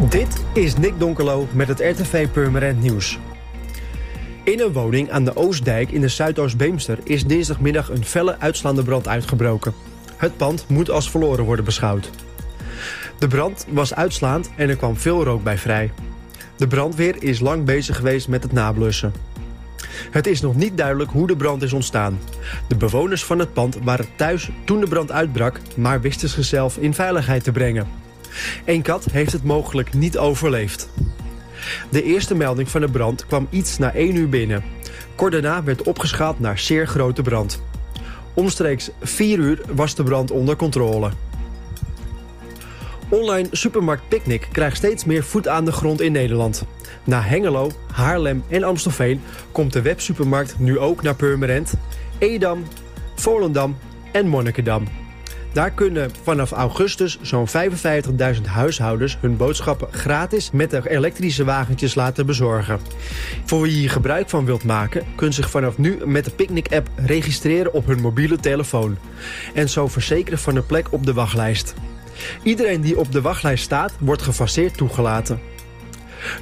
Dit is Nick Donkerlo met het RTV Purmerend Nieuws. In een woning aan de Oostdijk in de Zuidoost-Beemster is dinsdagmiddag een felle uitslaande brand uitgebroken. Het pand moet als verloren worden beschouwd. De brand was uitslaand en er kwam veel rook bij vrij. De brandweer is lang bezig geweest met het nablussen. Het is nog niet duidelijk hoe de brand is ontstaan. De bewoners van het pand waren thuis toen de brand uitbrak, maar wisten zichzelf in veiligheid te brengen. Een kat heeft het mogelijk niet overleefd. De eerste melding van de brand kwam iets na 1 uur binnen. Kort daarna werd opgeschaald naar zeer grote brand. Omstreeks 4 uur was de brand onder controle. Online supermarkt Picnic krijgt steeds meer voet aan de grond in Nederland. Na Hengelo, Haarlem en Amstelveen komt de websupermarkt nu ook naar Purmerend, Edam, Volendam en Monnikendam. Daar kunnen vanaf augustus zo'n 55.000 huishoudens hun boodschappen gratis met de elektrische wagentjes laten bezorgen. Voor wie hier gebruik van wilt maken, kunt zich vanaf nu met de Picnic-app registreren op hun mobiele telefoon. En zo verzekeren van een plek op de wachtlijst. Iedereen die op de wachtlijst staat, wordt gefaseerd toegelaten.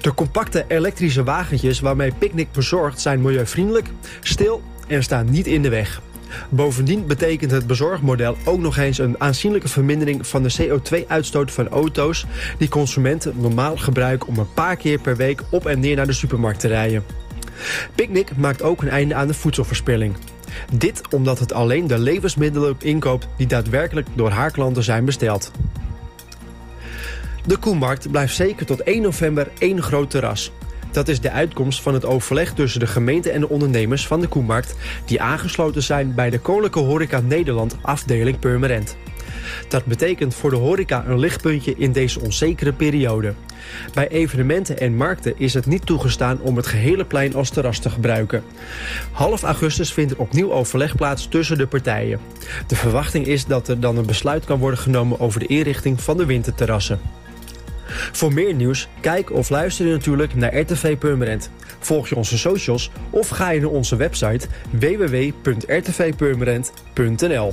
De compacte elektrische wagentjes waarmee Picnic bezorgt zijn milieuvriendelijk, stil en staan niet in de weg. Bovendien betekent het bezorgmodel ook nog eens een aanzienlijke vermindering van de CO2-uitstoot van auto's die consumenten normaal gebruiken om een paar keer per week op en neer naar de supermarkt te rijden. Picnic maakt ook een einde aan de voedselverspilling. Dit omdat het alleen de levensmiddelen inkoopt die daadwerkelijk door haar klanten zijn besteld. De koemarkt blijft zeker tot 1 november één groot terras. Dat is de uitkomst van het overleg tussen de gemeente en de ondernemers van de Koemarkt... die aangesloten zijn bij de Koninklijke Horeca Nederland afdeling Purmerend. Dat betekent voor de horeca een lichtpuntje in deze onzekere periode. Bij evenementen en markten is het niet toegestaan om het gehele plein als terras te gebruiken. Half augustus vindt er opnieuw overleg plaats tussen de partijen. De verwachting is dat er dan een besluit kan worden genomen over de inrichting van de winterterrassen. Voor meer nieuws, kijk of luister je natuurlijk naar RTV Purmerend. Volg je onze socials of ga je naar onze website www.rtvpurmerend.nl